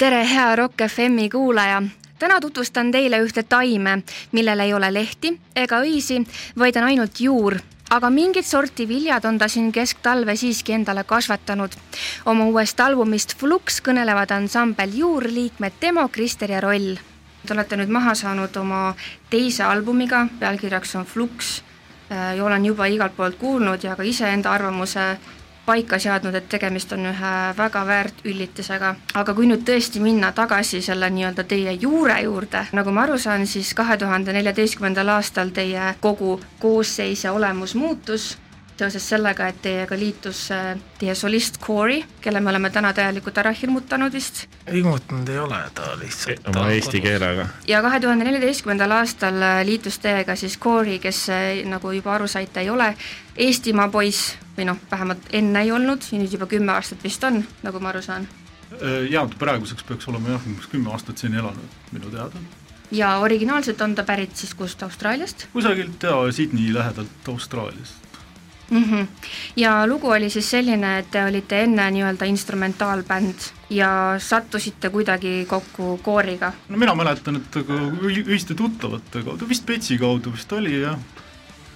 tere, hea Rock FM-i kuulaja! täna tutvustan teile ühte taime, millel ei ole lehti ega õisi, vaid on ainult juur, aga mingit sorti viljad on ta siin kesktalve siiski endale kasvatanud. oma uuest albumist Flux kõnelevad ansambel Juurliikmed Demo, Krister ja Roll. Te olete nüüd maha saanud oma teise albumiga, pealkirjaks on Flux ja olen juba igalt poolt kuulnud ja ka iseenda arvamuse paika seadnud, et tegemist on ühe väga väärt üllitisega, aga kui nüüd tõesti minna tagasi selle nii-öelda teie juure juurde, nagu ma aru saan, siis kahe tuhande neljateistkümnendal aastal teie kogu koosseis ja olemus muutus seoses sellega, et teiega liitus äh, teie solist Corey, kelle me oleme täna täielikult ära hirmutanud vist. hirmutanud ei ole, ta lihtsalt oma eesti keelega. ja kahe tuhande neljateistkümnendal aastal äh, liitus teiega siis Corey, kes äh, nagu juba aru saite, ei ole Eestimaa poiss või noh, vähemalt enne ei olnud ja nüüd juba kümme aastat vist on, nagu ma aru saan. jaa, praeguseks peaks olema jah, umbes kümme aastat siin elanud minu teada. ja originaalselt on ta pärit siis kust, Austraaliast? kusagilt jaa, Sydney lähedalt Austraaliast mm. -hmm. ja lugu oli siis selline, et te olite enne nii-öelda instrumentaalbänd ja sattusite kuidagi kokku kooriga? no mina mäletan, et aga ühiste tuttavate kaudu, vist Petsi kaudu vist oli jah,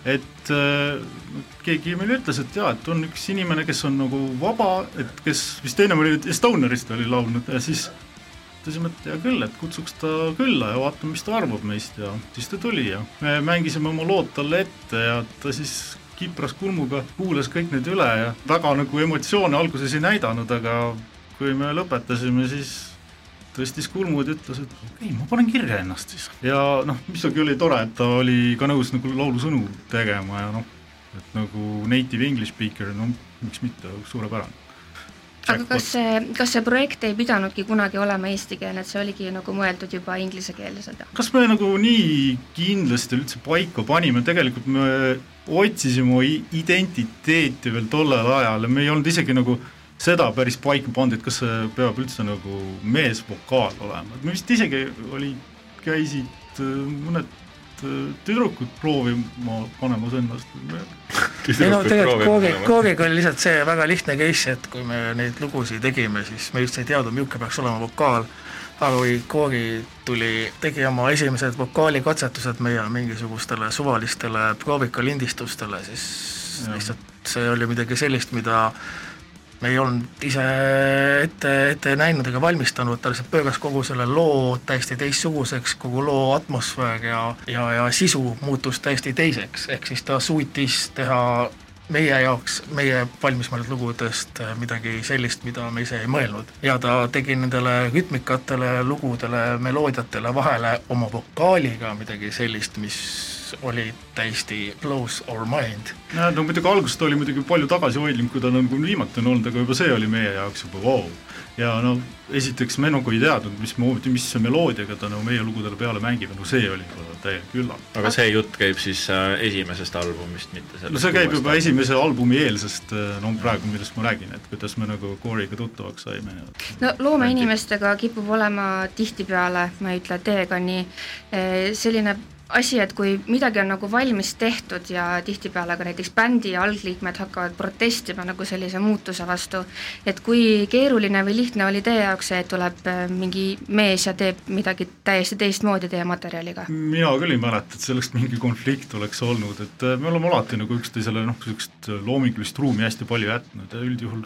et äh, keegi meile ütles, et jaa, et on üks inimene, kes on nagu vaba, et kes vist ennem oli Estonerist oli laulnud ja siis mõtlesime, et hea küll, et kutsuks ta külla ja vaatame, mis ta arvab meist ja siis ta tuli ja me mängisime oma lood talle ette ja ta siis kipras kulmuga, kuulas kõik need üle ja väga nagu emotsioone alguses ei näidanud, aga kui me lõpetasime, siis tõstis kulmud ja ütles, et okei okay,, ma panen kirja ennast siis. ja noh, muidugi oli tore, et ta oli ka nõus nagu laulusõnu tegema ja noh, et nagu native english speaker, no miks mitte, suurepärane aga kas see, kas see projekt ei pidanudki kunagi olema eestikeelne, et see oligi nagu mõeldud juba inglisekeelsena? kas me nagu nii kindlasti üldse paika panime, tegelikult me otsisime identiteeti veel tollel ajal ja me ei olnud isegi nagu seda päris paika pannud, et kas see peab üldse nagu meesvokaal olema, et me vist isegi oli, käisid äh, mõned tüdrukud proovima panemas ennast ei no tegelikult Koogi, Koogiga oli lihtsalt see väga lihtne case, et kui me neid lugusid tegime, siis me just ei teadnud, milline peaks olema vokaal, aga kui Koogi tuli, tegi oma esimesed vokaalikatsetused meie mingisugustele suvalistele proovikalindistustele, siis ja. lihtsalt see oli midagi sellist, mida me ei olnud ise ette, ette näinud ega valmistanud, ta lihtsalt pööras kogu selle loo täiesti teistsuguseks, kogu loo atmosfäär ja, ja, ja sisu muutus täiesti teiseks, ehk siis ta suutis teha meie jaoks, meie valmismõeldud lugudest midagi sellist, mida me ise ei mõelnud. ja ta tegi nendele rütmikatele, lugudele, meloodiatele vahele oma vokaaliga midagi sellist, mis oli täiesti blows our mind. jah, no muidugi alguses ta oli muidugi palju tagasihoidlikum, kui ta nagu viimati on olnud, aga juba see oli meie jaoks juba vau wow.. ja no esiteks me nagu ei teadnud, mismoodi, mis meloodiaga ta nagu meie lugudele peale mängib, no see oli täielik üllatus. aga see jutt käib siis äh, esimesest albumist, mitte sellest no see käib juba albumist. esimese albumi eelsest, äh, no praegu millest ma räägin, et kuidas me nagu Cory'ga tuttavaks saime. no loomeinimestega kipub olema tihtipeale, ma ei ütle teiega nii, äh, selline asi, et kui midagi on nagu valmis tehtud ja tihtipeale ka näiteks bändi algliikmed hakkavad protestima nagu sellise muutuse vastu, et kui keeruline või lihtne oli teie jaoks see, et tuleb äh, mingi mees ja teeb midagi täiesti teistmoodi teie materjaliga? mina küll ei mäleta, et sellest mingi konflikt oleks olnud, et äh, me oleme alati nagu üksteisele noh, niisugust loomingulist ruumi hästi palju jätnud ja üldjuhul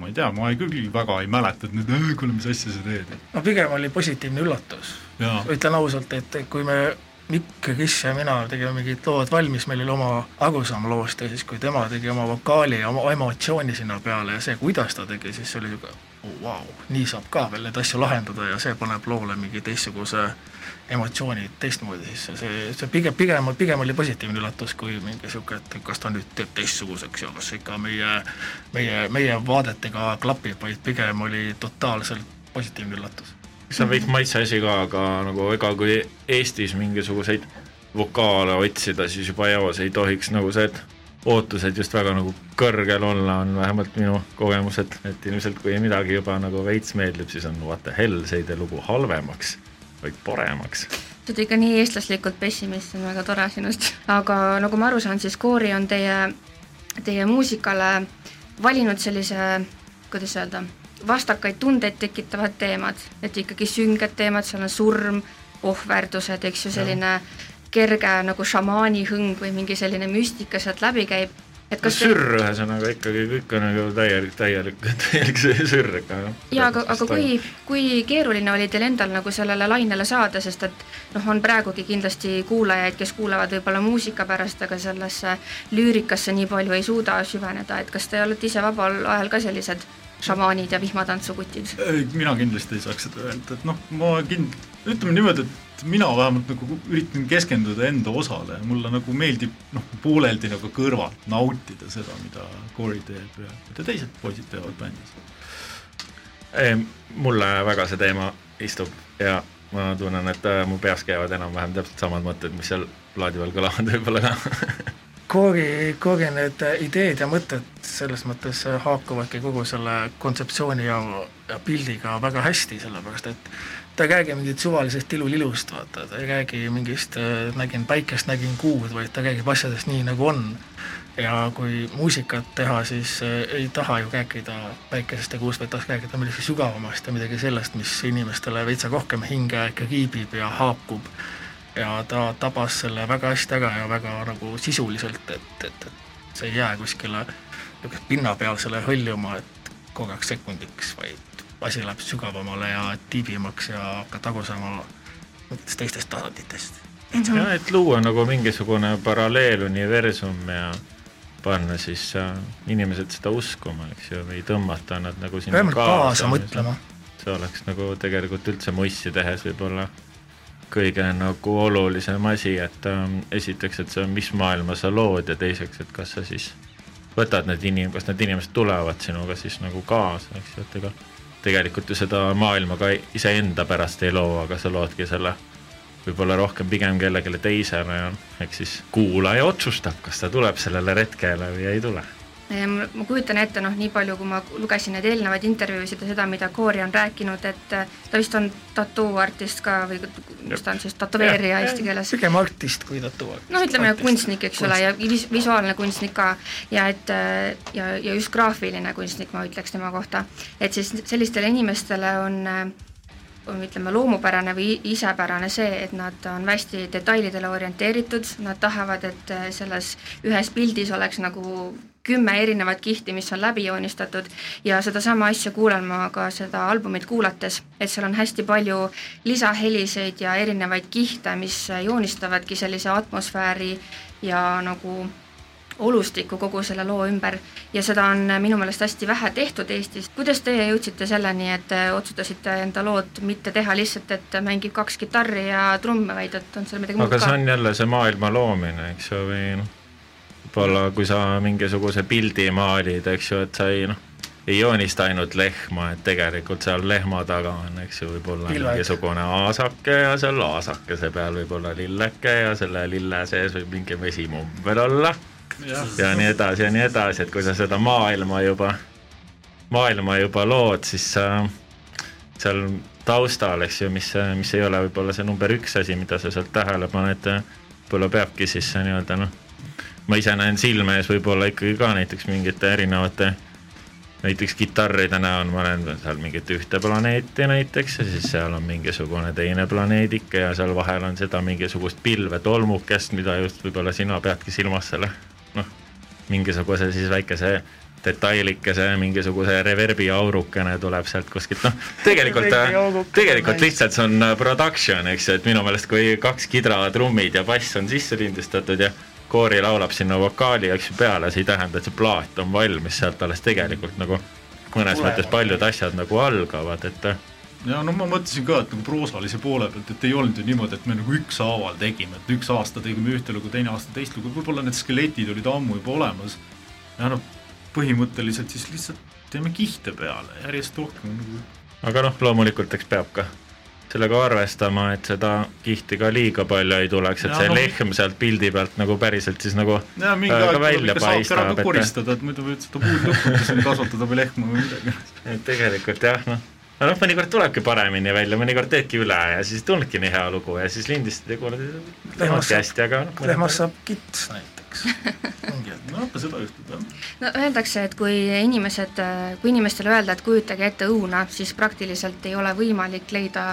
ma ei tea, ma ei, küll väga ei mäleta, et nüüd kuule, mis asja sa teed. no pigem oli positiivne üllatus. ütlen ausalt, et kui me Mikk, Kris ja mina tegime mingid lood valmis, meil oli oma arusaam loost ja siis, kui tema tegi oma vokaali ja oma emotsiooni sinna peale ja see, kuidas ta tegi, siis oli niisugune oh, wow,, nii saab ka veel neid asju lahendada ja see paneb loole mingi teistsuguse emotsiooni teistmoodi sisse, see, see pigem, pigem, pigem oli positiivne üllatus kui mingi niisugune, et kas ta nüüd teeb teistsuguseks ja kas ikka meie, meie, meie vaadetega klapib, vaid pigem oli totaalselt positiivne üllatus see on veits maitse asi ka, aga nagu ega kui Eestis mingisuguseid vokaale otsida, siis juba eos ei tohiks nagu see, et ootused just väga nagu kõrgel olla, on vähemalt minu kogemused, et ilmselt kui midagi juba nagu veits meeldib, siis on the hell, see ei tee lugu halvemaks, vaid paremaks. sa oled ikka nii eestlaslikult pessimist, see on väga tore sinust, aga nagu ma aru saan, siis Koori on teie, teie muusikale valinud sellise kuidas öelda, vastakaid tundeid tekitavad teemad, et ikkagi sünged teemad, seal on surm, ohverdused, eks ju, selline kerge nagu šamaani hõng või mingi selline müstika sealt läbi käib. Et kas sürr ühesõnaga ikkagi kõik on nagu täielik, täielik, täielik see sürr ikka. jaa, aga, aga kui, kui keeruline oli teil endal nagu sellele lainele saada, sest et noh, on praegugi kindlasti kuulajaid, kes kuulavad võib-olla muusika pärast, aga sellesse lüürikasse nii palju ei suuda süveneda, et kas te olete ise vabal ajal ka sellised šamaanid ja vihmatantsukutid? mina kindlasti ei saaks seda öelda, et noh, ma kind-, ütleme niimoodi, et mina vähemalt nagu üritan keskenduda enda osale ja mulle nagu meeldib noh, pooleldi nagu kõrvalt nautida seda, mida Corey teeb ja mida teised poisid teevad bändis. mulle väga see teema istub ja ma tunnen, et äh, mu peas käivad enam-vähem täpselt samad mõtted, mis seal plaadi peal kõlavad võib-olla ka Corey, Corey need ideed ja mõtted selles mõttes haakuvadki kogu selle kontseptsiooni ja, ja pildiga väga hästi, sellepärast et ta ei räägi mingit suvalisest ilulilust, vaata, ta ei räägi mingist nägin päikest, nägin kuud, vaid ta räägib asjadest nii, nagu on. ja kui muusikat teha, siis äh, ei taha ju rääkida päikesest ja kuust, vaid tahaks rääkida millestki sügavamast ja midagi sellest, mis inimestele veitsa rohkem hinge ikka kiibib ja haakub. Ja ta tabas selle väga hästi ära ja väga nagu sisuliselt, et, et, et see ei jää kuskile niisugust pinnapealsele hõljuma, et korraks sekundiks, vaid asi läheb sügavamale ja tiibimaks ja hakkad aru saama mõttes teistest tasanditest mm. -hmm. ja et luua nagu mingisugune paralleeluniversum ja panna siis äh, inimesed seda uskuma, eks ju, või tõmmata nad nagu sinna kaasa, kaasa mõtlema. see oleks nagu tegelikult üldse mussi tehes võib-olla kõige nagu olulisem asi, et ähm, esiteks, et see on, mis maailma sa lood ja teiseks, et kas sa siis võtad need inim-, kas need inimesed tulevad sinuga siis nagu kaasa, eks ju, et ega tegelikult ju seda maailma ka iseenda pärast ei loo, aga sa loodki selle võib-olla rohkem pigem kellelegi teisele ja ehk siis kuulaja otsustab, kas ta tuleb sellele retkele või ei tule ma kujutan ette, noh, nii palju, kui ma lugesin neid eelnevaid intervjuusid ja seda, mida Koori on rääkinud, et äh, ta vist on tattooartist ka või mis ta on siis, tätoveerija eesti keeles? pigem artist kui tattooartist. noh, ütleme artist. kunstnik, eks ole, ja vis-, visuaalne kunstnik ka ja et äh, ja, ja just graafiline kunstnik, ma ütleks tema kohta, et siis sellistele inimestele on äh, on ütleme, loomupärane või isepärane see, et nad on hästi detailidele orienteeritud, nad tahavad, et selles ühes pildis oleks nagu kümme erinevat kihti, mis on läbi joonistatud ja sedasama asja kuulen ma ka seda albumit kuulates, et seal on hästi palju lisaheliseid ja erinevaid kihte, mis joonistavadki sellise atmosfääri ja nagu olustikku kogu selle loo ümber ja seda on minu meelest hästi vähe tehtud Eestis. kuidas teie jõudsite selleni, et otsustasite enda lood mitte teha lihtsalt, et mängib kaks kitarri ja trumme, vaid et on seal midagi muud ka? aga see on jälle see maailma loomine, eks ju, või noh võib-olla kui sa mingisuguse pildi maalid, eks ju, et sa ei noh, ei joonista ainult lehma, et tegelikult seal lehma taga on, eks ju, võib-olla mingisugune aasake ja seal aasakese peal võib olla lilleke ja selle lille sees võib mingi vesimumm veel olla. Ja, ja nii edasi ja nii edasi, et kui sa seda maailma juba, maailma juba lood, siis sa seal taustal, eks ju, mis, mis ei ole võib-olla see number üks asi, mida sa sealt tähele paned, võib-olla peabki siis nii-öelda noh, ma ise näen silme ees võib-olla ikkagi ka näiteks mingite erinevate näiteks kitarride näol ma näen seal mingit ühte planeeti näiteks ja siis seal on mingisugune teine planeedike ja seal vahel on seda mingisugust pilvetolmukest, mida just võib-olla sina peadki silmas selle noh, mingisuguse siis väikese detailikese, mingisuguse reverbi aurukene tuleb sealt kuskilt, noh, tegelikult, tegelikult lihtsalt see on production, eks ju, et minu meelest kui kaks kidra, trummid ja bass on sisse lindistatud ja koori laulab sinna vokaali, eks ju, peale, see ei tähenda, et see plaat on valmis, sealt alles tegelikult nagu mõnes Tule, mõttes paljud asjad nagu algavad, et ja no ma mõtlesin ka, et nagu proosalise poole pealt, et ei olnud ju niimoodi, et me nagu ükshaaval tegime, et üks aasta tegime ühte lugu, teine aasta teist lugu, võib-olla need skeletid olid ammu juba olemas. ja noh, põhimõtteliselt siis lihtsalt teeme kihte peale järjest rohkem nagu. aga noh, loomulikult eks peab ka sellega arvestama, et seda kihti ka liiga palju ei tuleks, et ja, see no, lehm sealt pildi pealt nagu päriselt siis nagu ja, mingi äh, aeg tuleb ikka saak ära ka koristada, et muidu võid seda puud lõpuni siin kasvatada või lehma või midagi. et tegelikult jah, noh, aga noh, mõnikord tulebki paremini välja, mõnikord teedki üle ja siis ei tulnudki nii hea lugu ja siis lindistad ja kuulad, lehmast hästi, aga noh. lehmast saab kits näiteks no ka seda juhtub jah. no öeldakse, et kui inimesed, kui inimestele öelda, et kujutage ette õuna, siis praktiliselt ei ole võimalik leida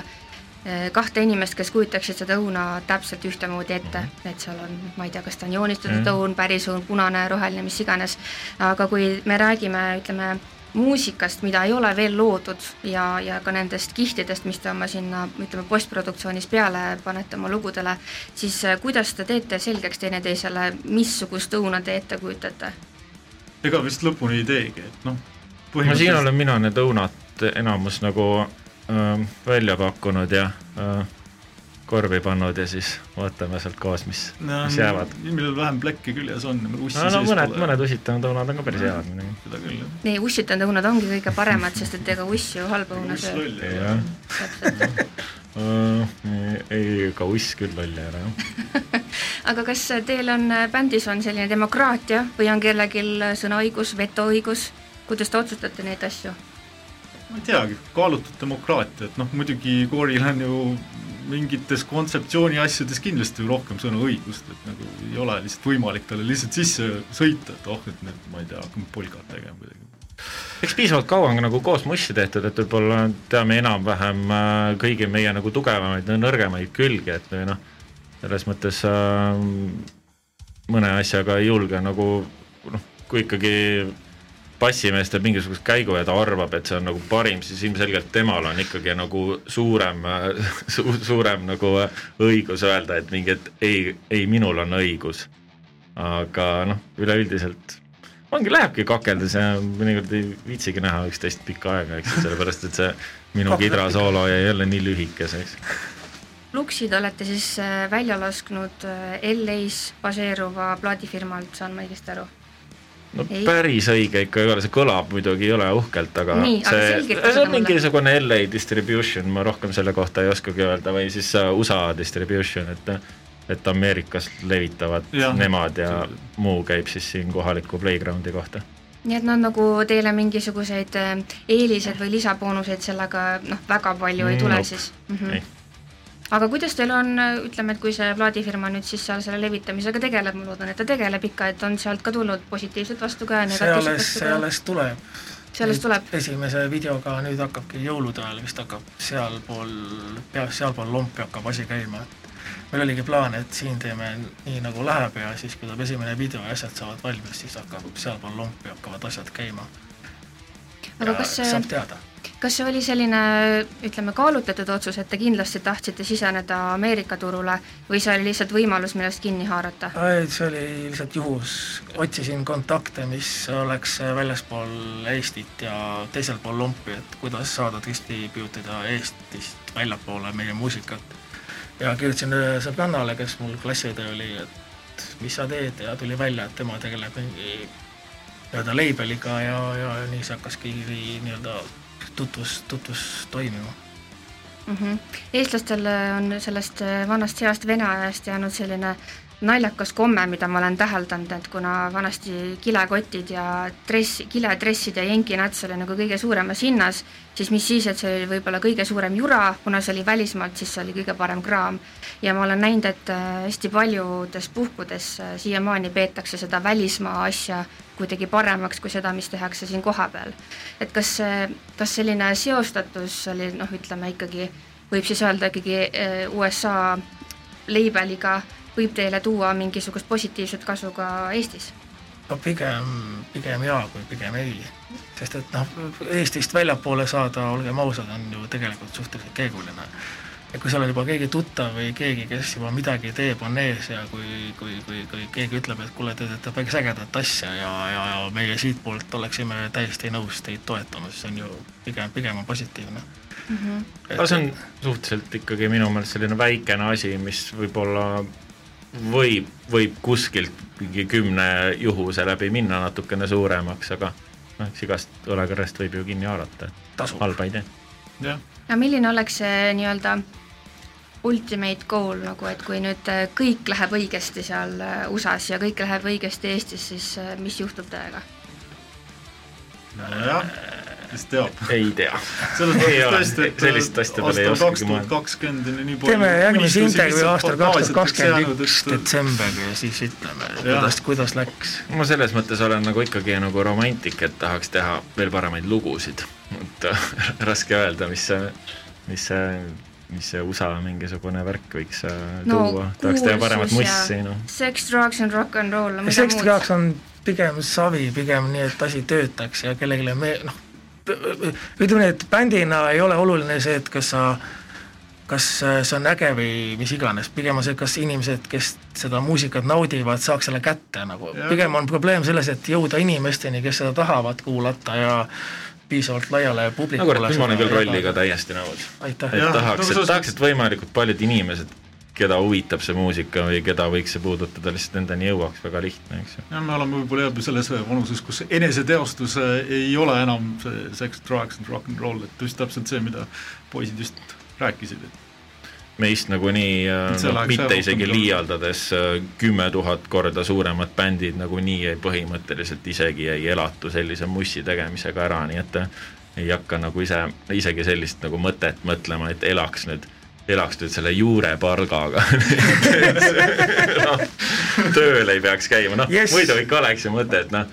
kahte inimest, kes kujutaksid seda õuna täpselt ühtemoodi ette, et seal on, ma ei tea, kas ta on joonistatud mm. õun, päris õun, punane, roheline, mis iganes, aga kui me räägime, ütleme, muusikast, mida ei ole veel loodud ja, ja ka nendest kihtidest, mis te oma sinna, ütleme, postproduktsioonis peale panete oma lugudele, siis äh, kuidas te teete selgeks teineteisele, missugust õuna te ette kujutate? ega vist lõpuni ei teegi, et noh, no siin olen mina need õunad enamus nagu välja pakkunud ja äh, korvi pannud ja siis vaatame sealt koos, mis no,, mis jäävad. millel vähem pläkki küljes on, ussi no, no mõned, mõned ussitanud õunad on ka päris head muidugi. seda küll, jah. nii, ussitanud õunad ongi kõige paremad, sest et ega uss ju halba õuna söö. jah. ei, ega uss küll loll ei ole, jah. aga kas teil on bändis on selline demokraatia või on kellelgi sõnaõigus, vetoõigus, kuidas te otsustate neid asju? Ma ei teagi, kaalutud demokraatia, et noh, muidugi kooril on ju mingites kontseptsiooni asjades kindlasti rohkem sõnaõigust, et nagu ei ole lihtsalt võimalik talle lihtsalt sisse sõita, et oh, et nüüd ma ei tea, hakkame polkat tegema kuidagi. eks piisavalt kaua on nagu koos mussi tehtud, et võib-olla teame enam-vähem äh, kõigi meie nagu tugevamaid ja nõrgemaid külgi, et või noh, selles mõttes äh, mõne asjaga ei julge nagu noh, kui ikkagi bassimees teeb mingisugust käigu ja ta arvab, et see on nagu parim, siis ilmselgelt temal on ikkagi nagu suurem su,, suurem nagu õigus öelda, et mingi, et ei, ei, minul on õigus. aga noh, üleüldiselt ongi, lähebki kakeldes ja mõnikord ei viitsigi näha üksteist pikka aega, eks ju, sellepärast et see minu kidrasoolo jäi jälle nii lühikeseks. Luxid olete siis äh, välja lasknud äh, LA-s baseeruva plaadifirmalt, saan ma õigesti aru? No ei. päris õige ikka ei ole, see kõlab muidugi jõle uhkelt, aga Nii, see, see on mingisugune LA distribution, ma rohkem selle kohta ei oskagi öelda, või siis uh, USA distribution, et et Ameerikas levitavad ja. nemad ja muu käib siis siin kohaliku playground'i kohta nii et nad nagu teile mingisuguseid äh, eeliseid või lisaboonuseid sellega noh, väga palju ei tule nope. siis mm? -hmm aga kuidas teil on, ütleme, et kui see plaadifirma nüüd siis seal selle levitamisega tegeleb, ma loodan, et ta tegeleb ikka, et on sealt ka tulnud positiivset vastukaja, negatiivset vastukaja? see alles tuleb. see alles tuleb? esimese videoga nüüd hakkabki jõulude ajal vist hakkab sealpool, pea, sealpool lompi hakkab asi käima, et meil oligi plaan, et siin teeme nii, nagu läheb ja siis, kui tuleb esimene video ja asjad saavad valmis, siis hakkab sealpool lompi hakkavad asjad käima. aga ja kas see saab teada kas see oli selline, ütleme, kaalutletud otsus, et te kindlasti tahtsite siseneda Ameerika turule või see oli lihtsalt võimalus, millest kinni haarata? see oli lihtsalt juhus, otsisin kontakte, mis oleks väljaspool Eestit ja teisel pool lompi, et kuidas saada distribuutida Eestist väljapoole meie muusikat. ja kirjutasin sõbrannale, kes mul klassiõde oli, et mis sa teed ja tuli välja, et tema tegeleb mingi nii-öelda label'iga ja, ja nii see hakkaski nii-öelda tutvus, tutvus toimima mm. -hmm. eestlastel on sellest vanast heast vene ajast jäänud selline naljakas komme, mida ma olen täheldanud, et kuna vanasti kilekotid ja dress, kiledressid ja jenkinats oli nagu kõige suuremas hinnas, siis mis siis, et see oli võib-olla kõige suurem jura, kuna see oli välismaalt, siis see oli kõige parem kraam. ja ma olen näinud, et äh, hästi paljudes puhkudes äh, siiamaani peetakse seda välismaa asja kuidagi paremaks kui seda, mis tehakse siin kohapeal. et kas see, kas selline seostatus oli noh, ütleme ikkagi, võib siis öelda ikkagi äh, USA label'iga võib teile tuua mingisugust positiivset kasu ka Eestis? no pigem, pigem jaa, kui pigem ei. sest et noh, Eestist väljapoole saada, olgem ausad, on ju tegelikult suhteliselt keeruline. ja kui seal on juba keegi tuttav või keegi, kes juba midagi teeb, on ees ja kui, kui, kui, kui keegi ütleb, et kuule, te teete päris ägedat asja ja, ja, ja meie siitpoolt oleksime täiesti nõus teid toetama, siis on ju pigem, pigem on positiivne mm. -hmm. aga see on suhteliselt ikkagi minu meelest selline väikene asi, mis võib-olla võib, võib kuskilt mingi kümne juhuse läbi minna natukene suuremaks, aga noh, eks igast õlekarrest võib ju kinni haarata, halba ei tee. no milline oleks see nii-öelda ultimate goal nagu, et kui nüüd äh, kõik läheb õigesti seal äh, USA-s ja kõik läheb õigesti Eestis, siis äh, mis juhtub täiega? nojah, kes teab? ei tea. sellist asja peale ei oskagi mõelda. teeme järgmise intervjuu aastal kaks tuhat kakskümmend üks detsember ja siis ütleme, kuidas, kuidas läks. ma selles mõttes olen nagu ikkagi nagu romantik, et tahaks teha veel paremaid lugusid, et raske öelda, mis see, mis see mis see USA mingisugune värk võiks äh, no, tuua, tahaks teha paremat mussi, noh. Sex, drugs and rock n roll. Sex, drugs on pigem savi, pigem nii, et asi töötaks ja kellelegi me-, noh, ütleme nii, et bändina ei ole oluline see, et kas sa kas see on äge või mis iganes, pigem on see, kas inimesed, kes seda muusikat naudivad, saaks selle kätte nagu, pigem on probleem selles, et jõuda inimesteni, kes seda tahavad kuulata ja piisavalt laiale publikule. no kurat, ma olen küll rolliga täiesti nõus. et tahaks, et tahaks, et võimalikult paljud inimesed keda huvitab see muusika või keda võiks see puudutada, lihtsalt nendeni jõuaks, väga lihtne, eks ju. jah, me oleme võib-olla jah selles vanuses, kus eneseteostus ei ole enam see sex, drugs and rock n roll, et just täpselt see, mida poisid just rääkisid, et meist nagunii no, mitte isegi liialdades äh, kümme tuhat korda suuremad bändid nagunii põhimõtteliselt isegi jäi elatu sellise mussi tegemisega ära, nii et ei hakka nagu ise, isegi sellist nagu mõtet mõtlema, et elaks nüüd elaks nüüd selle juurepalgaga no, tööl ei peaks käima, noh yes. muidu ikka oleks ju mõte, et noh,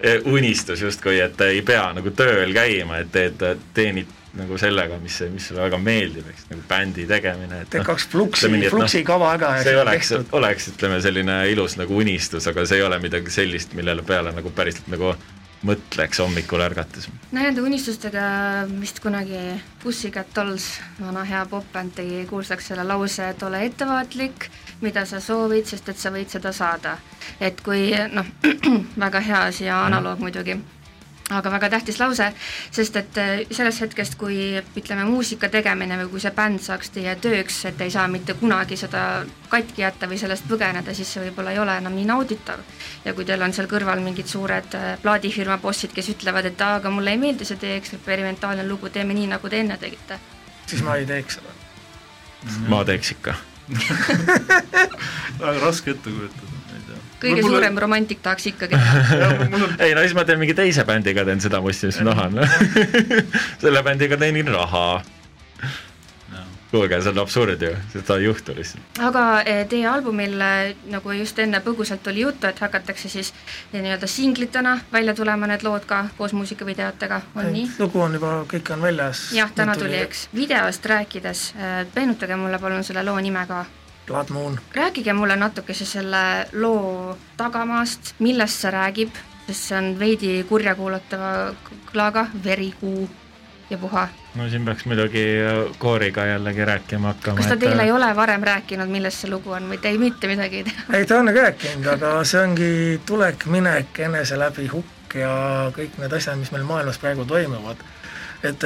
e, unistus justkui, et ei pea nagu tööl käima, et teed, teenid nagu sellega, mis, mis sulle väga meeldib, eks, nagu bändi tegemine, teed kaks fluksi, fluksi no, kava ära ja see oleks, oleks ütleme selline ilus nagu unistus, aga see ei ole midagi sellist, millele peale nagu päriselt nagu mõtleks hommikul ärgates? no nende unistustega vist kunagi Pussycat Dolls, vana hea popbänd tegi kuulsaks selle lause, et ole ettevaatlik, mida sa soovid, sest et sa võid seda saada. et kui noh, väga hea siia analoog muidugi aga väga tähtis lause, sest et äh, sellest hetkest, kui ütleme, muusika tegemine või kui see bänd saaks teie tööks, et ei saa mitte kunagi seda katki jätta või sellest põgeneda, siis see võib-olla ei ole enam nii nauditav. ja kui teil on seal kõrval mingid suured äh, plaadifirma bossid, kes ütlevad, et aa, aga mulle ei meeldi see teie eksperimentaalne lugu, teeme nii, nagu te enne tegite. siis ma ei teeks seda. ma teeks ikka väga raske ette kujutada kõige mulle... suurem romantik tahaks ikkagi ei no siis ma teen mingi teise bändiga teen seda mussi, mis ma tahan selle bändiga teenin raha kuulge, see on absurd ju, seda ei juhtu lihtsalt. aga eh, teie albumil, eh, nagu just enne põgusalt oli juttu, et hakatakse siis eh, nii-öelda singlitena välja tulema need lood ka koos muusikavideotega, on nii? lugu on juba, kõik on väljas. jah, täna tuli, eks. videost rääkides, meenutage mulle palun selle loo nime ka Blood Moon. rääkige mulle natukese selle loo tagamaast, millest see räägib, sest see on veidi kurjakuulatava kõlaga, verikuu ja puha. no siin peaks muidugi kooriga jällegi rääkima hakkama. kas ta teile et... ei ole varem rääkinud, millest see lugu on või te ei mitte midagi ei tea? ei, ta on rääkinud, aga see ongi tulek-minek, enese läbi hukk ja kõik need asjad, mis meil maailmas praegu toimuvad. et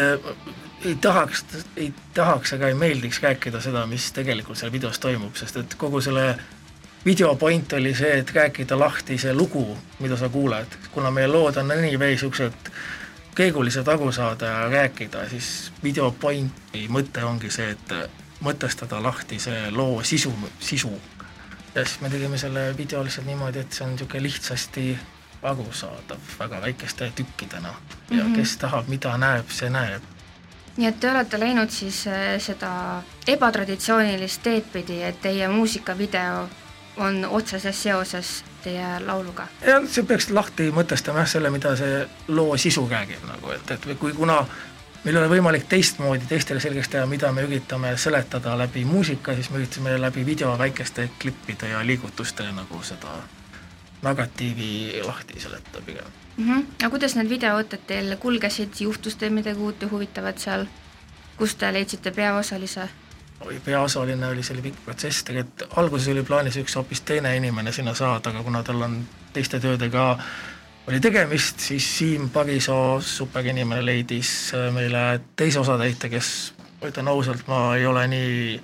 ei tahaks, ei tahaks ega ei meeldiks rääkida seda, mis tegelikult seal videos toimub, sest et kogu selle video point oli see, et rääkida lahti see lugu, mida sa kuuled, kuna meie lood on anyway niisugused keegulised aru saada ja rääkida, siis video pointi mõte ongi see, et mõtestada lahti see loo sisu, sisu. ja siis me tegime selle video lihtsalt niimoodi, et see on niisugune lihtsasti arusaadav väga väikeste tükkidena ja mm -hmm. kes tahab, mida näeb, see näeb nii et te olete läinud siis äh, seda ebatraditsioonilist teed pidi, et teie muusikavideo on otseses seoses teie lauluga? jah, see peaks lahti mõtestama jah, selle, mida see loo sisu räägib nagu, et, et kui kuna meil ei ole võimalik teistmoodi teistele selgeks teha, mida me üritame seletada läbi muusika, siis me üritasime läbi video väikeste klippide ja liigutuste nagu seda narratiivi lahti seletada pigem mm. -hmm. aga kuidas need videoõtted teil kulgesid, juhtus teil midagi uut ja huvitavat seal, kus te leidsite peaosalise? oi, peaosaline oli, see oli pikk protsess, tegelikult alguses oli plaanis üks hoopis teine inimene sinna saada, aga kuna tal on teiste töödega oli tegemist, siis Siim Pagisoo, superinimene, leidis meile teise osatäitja, kes ma ütlen ausalt, ma ei ole nii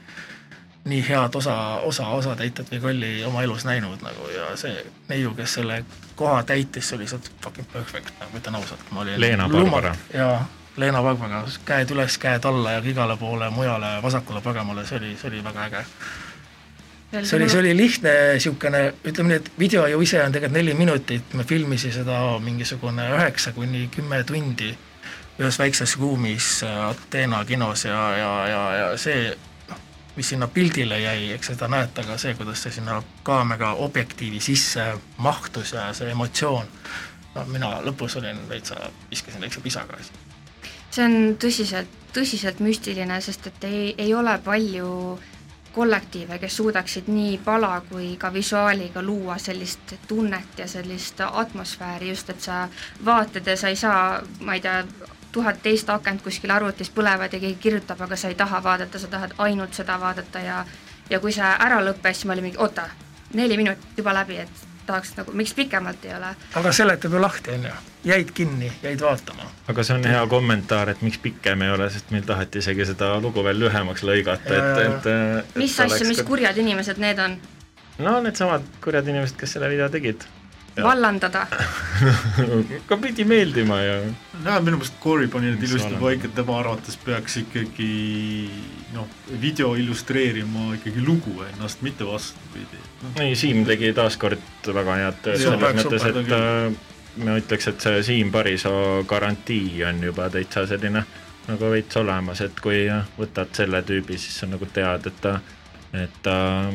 nii head osa, osa, osatäitjat või rolli oma elus näinud nagu ja see neiu, kes selle koha täitis, see oli lihtsalt fucking perfect, nagu ütlen ausalt, ma olin Leena Barbara. jaa, Leena Barbara, käed üles, käed alla ja igale poole mujale, vasakule-paremale, see oli, see oli väga äge. see oli, see oli lihtne niisugune, ütleme nii, et video ju ise on tegelikult neli minutit, me filmisime seda mingisugune üheksa kuni kümme tundi ühes väikses ruumis Ateena kinos ja, ja, ja, ja see mis sinna pildile jäi, eks seda näete ka see, kuidas see sinna kaamera objektiivi sisse mahtus ja see emotsioon, no mina lõpus olin veitsa, viskasin väikse pisaka asja. see on tõsiselt, tõsiselt müstiline, sest et ei, ei ole palju kollektiive, kes suudaksid nii pala kui ka visuaaliga luua sellist tunnet ja sellist atmosfääri, just et sa vaatad ja sa ei saa, ma ei tea, tuhat teist akent kuskil arvutis põlevad ja keegi kirjutab, aga sa ei taha vaadata, sa tahad ainult seda vaadata ja ja kui see ära lõppes, siis ma olin mingi oota, neli minutit juba läbi, et tahaks nagu, miks pikemalt ei ole. aga seletab ju lahti, on ju, jäid kinni, jäid vaatama. aga see on hea kommentaar, et miks pikem ei ole, sest meil taheti isegi seda lugu veel lühemaks lõigata, et, et, et mis asja, mis kurjad inimesed need on? no needsamad kurjad inimesed, kes selle video tegid vallandada. Ka pidi meeldima ja. jah, minu meelest Corey pani need ilusti paika, et tema arvates peaks ikkagi noh, video illustreerima ikkagi lugu ennast, mitte vastupidi. No.. ei, Siim tegi taaskord väga head tööd selles mõttes, et äh, ma ütleks, et see Siim Parisoo garantii on juba täitsa selline nagu veits olemas, et kui võtad selle tüübi, siis sa nagu tead, et ta et äh,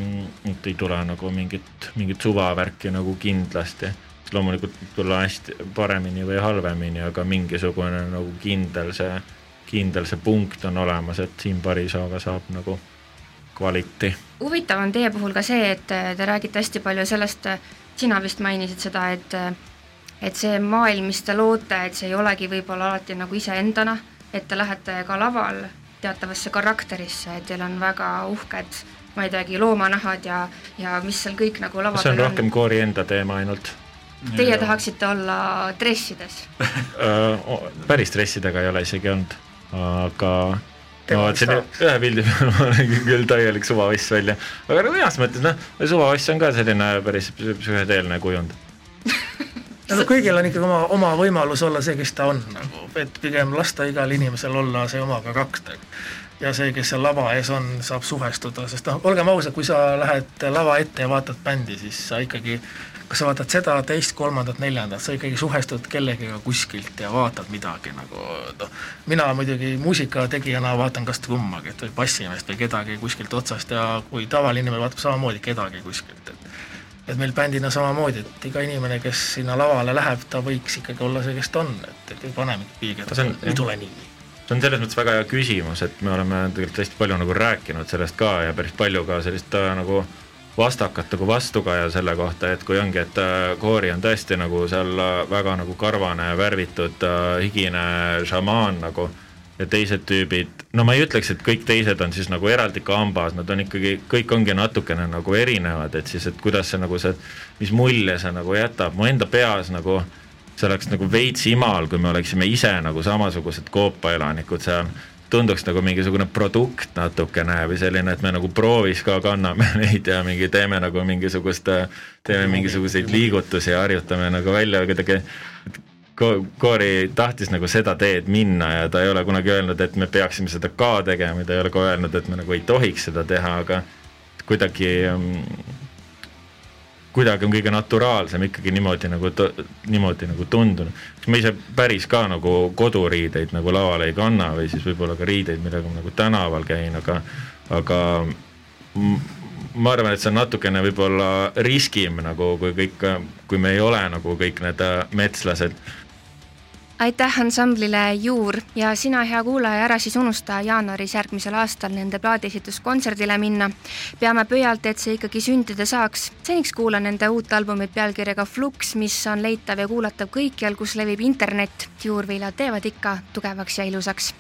et ei tule nagu mingit, mingit suvavärki nagu kindlasti, loomulikult võib tulla hästi paremini või halvemini, aga mingisugune nagu kindel see, kindel see punkt on olemas, et Siim Parisooga saab nagu kvaliti. huvitav on teie puhul ka see, et te räägite hästi palju sellest, sina vist mainisid seda, et et see maailm, mis te loote, et see ei olegi võib-olla alati nagu iseendana, et te lähete ka laval teatavasse karakterisse, et teil on väga uhked ma ei teagi, loomanahad ja, ja mis seal kõik nagu lava on. see on rohkem koori enda teema ainult. Teie tahaksite olla dressides. Päris dressidega ei ole isegi olnud, aga ma vaatasin ühe pildi peal, ma nägin küll täielik suvavass välja, aga nagu heas mõttes noh, suvavass on ka selline päris psühhedeelne kujund. No kõigil on ikkagi oma, oma võimalus olla see, kes ta on nagu, et pigem lasta igal inimesel olla see oma karakter ja see, kes seal lava ees on, saab suhestuda, sest noh, olgem ausad, kui sa lähed lava ette ja vaatad bändi, siis sa ikkagi kas sa vaatad seda, teist, kolmandat, neljandat, sa ikkagi suhestud kellegagi kuskilt ja vaatad midagi nagu noh, mina muidugi muusikategijana vaatan kas trummagi, et või bassimeest või kedagi kuskilt otsast ja kui tavaline inimene vaatab samamoodi kedagi kuskilt, et et meil bändina samamoodi, et iga inimene, kes sinna lavale läheb, ta võiks ikkagi olla see, kes ta on, et, et ei pane mingit piiget, ei tule nii see on selles mõttes väga hea küsimus, et me oleme tegelikult hästi palju nagu rääkinud sellest ka ja päris palju ka sellist äh, nagu vastakat nagu vastukaja selle kohta, et kui ongi, et äh, koori on tõesti nagu seal äh, väga nagu karvane värvitud äh, higine šamaan nagu ja teised tüübid, no ma ei ütleks, et kõik teised on siis nagu eraldi kambas, nad on ikkagi, kõik ongi natukene nagu erinevad, et siis, et kuidas see nagu see, mis mulje see nagu jätab. Mu enda peas nagu see oleks nagu veits imal, kui me oleksime ise nagu samasugused koopaelanikud seal, tunduks nagu mingisugune produkt natukene või selline, et me nagu proovis ka kanname neid ja mingi teeme nagu mingisugust, teeme mingisuguseid liigutusi ja harjutame nagu välja kuidagi ko-, koori tahtis nagu seda teed minna ja ta ei ole kunagi öelnud, et me peaksime seda ka tegema, ta ei ole ka öelnud, et me nagu ei tohiks seda teha, aga kuidagi mm, kuidagi on kõige naturaalsem ikkagi niimoodi nagu, niimoodi nagu tundunud. ma ise päris ka nagu koduriideid nagu lavale ei kanna või siis võib-olla ka riideid, millega ma nagu tänaval käin, aga, aga ma arvan, et see on natukene võib-olla riskim nagu, kui kõik, kui me ei ole nagu kõik need metslased aitäh ansamblile Juur ja sina, hea kuulaja, ära siis unusta jaanuaris järgmisel aastal nende plaadiesituskontserdile minna. peame pöialt, et see ikkagi sündida saaks. seniks kuula nende uut albumit pealkirjaga Flux, mis on leitav ja kuulatav kõikjal, kus levib internet. juurviljad teevad ikka tugevaks ja ilusaks